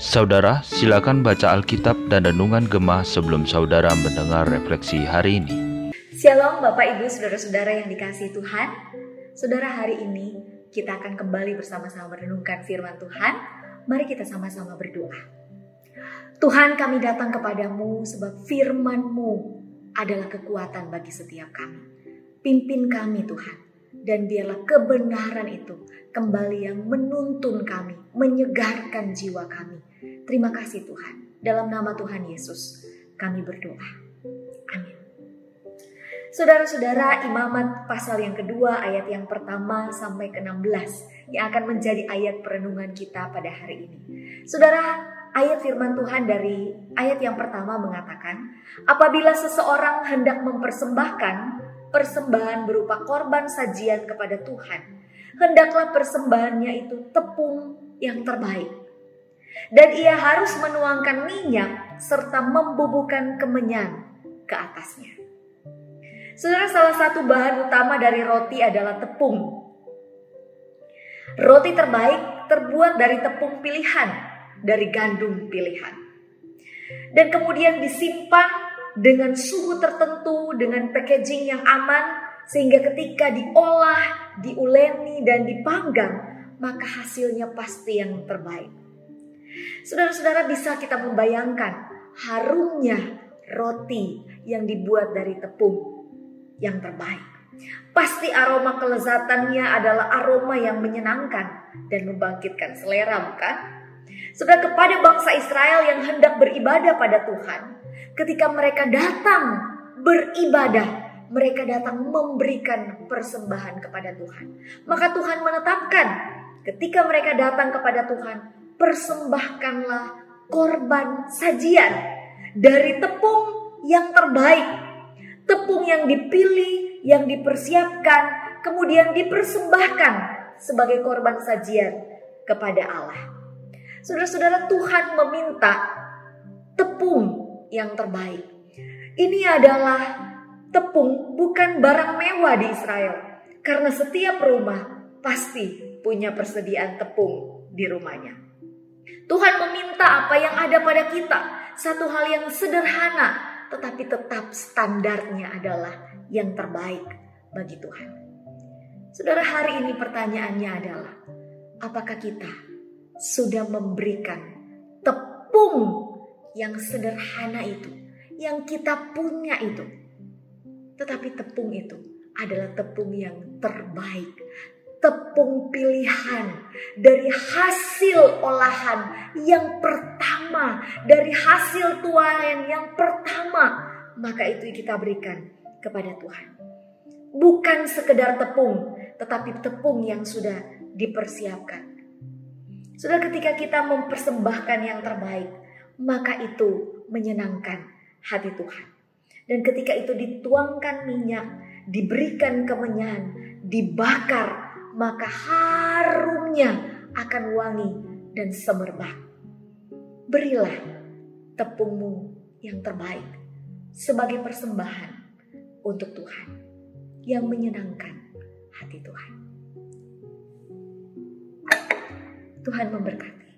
Saudara, silakan baca Alkitab dan Renungan Gemah sebelum saudara mendengar refleksi hari ini. Shalom Bapak Ibu Saudara-saudara yang dikasih Tuhan. Saudara hari ini kita akan kembali bersama-sama merenungkan firman Tuhan. Mari kita sama-sama berdoa. Tuhan kami datang kepadamu sebab firman-Mu adalah kekuatan bagi setiap kami. Pimpin kami Tuhan. Dan biarlah kebenaran itu kembali yang menuntun kami, menyegarkan jiwa kami. Terima kasih Tuhan. Dalam nama Tuhan Yesus kami berdoa. Amin. Saudara-saudara, imamat pasal yang kedua ayat yang pertama sampai ke-16 yang akan menjadi ayat perenungan kita pada hari ini. Saudara, ayat firman Tuhan dari ayat yang pertama mengatakan, apabila seseorang hendak mempersembahkan persembahan berupa korban sajian kepada Tuhan, hendaklah persembahannya itu tepung yang terbaik. Dan ia harus menuangkan minyak serta membubuhkan kemenyan ke atasnya. Saudara, salah satu bahan utama dari roti adalah tepung. Roti terbaik terbuat dari tepung pilihan, dari gandum pilihan. Dan kemudian disimpan dengan suhu tertentu, dengan packaging yang aman, sehingga ketika diolah, diuleni, dan dipanggang, maka hasilnya pasti yang terbaik. Saudara-saudara bisa kita membayangkan harumnya roti yang dibuat dari tepung yang terbaik. Pasti aroma kelezatannya adalah aroma yang menyenangkan dan membangkitkan selera, bukan? Saudara kepada bangsa Israel yang hendak beribadah pada Tuhan, ketika mereka datang beribadah, mereka datang memberikan persembahan kepada Tuhan. Maka Tuhan menetapkan ketika mereka datang kepada Tuhan, persembahkanlah korban sajian dari tepung yang terbaik, tepung yang dipilih, yang dipersiapkan, kemudian dipersembahkan sebagai korban sajian kepada Allah. Saudara-saudara, Tuhan meminta tepung yang terbaik. Ini adalah tepung bukan barang mewah di Israel. Karena setiap rumah pasti punya persediaan tepung di rumahnya. Tuhan meminta apa yang ada pada kita. Satu hal yang sederhana tetapi tetap standarnya adalah yang terbaik bagi Tuhan. Saudara hari ini pertanyaannya adalah apakah kita sudah memberikan tepung yang sederhana itu, yang kita punya itu. Tetapi tepung itu adalah tepung yang terbaik, tepung pilihan dari hasil olahan yang pertama, dari hasil tuaran yang pertama, maka itu kita berikan kepada Tuhan. Bukan sekedar tepung, tetapi tepung yang sudah dipersiapkan. Sudah ketika kita mempersembahkan yang terbaik, maka itu menyenangkan hati Tuhan. Dan ketika itu dituangkan minyak, diberikan kemenyan, dibakar, maka harumnya akan wangi dan semerbak. Berilah tepungmu yang terbaik sebagai persembahan untuk Tuhan yang menyenangkan hati Tuhan. Tuhan memberkati.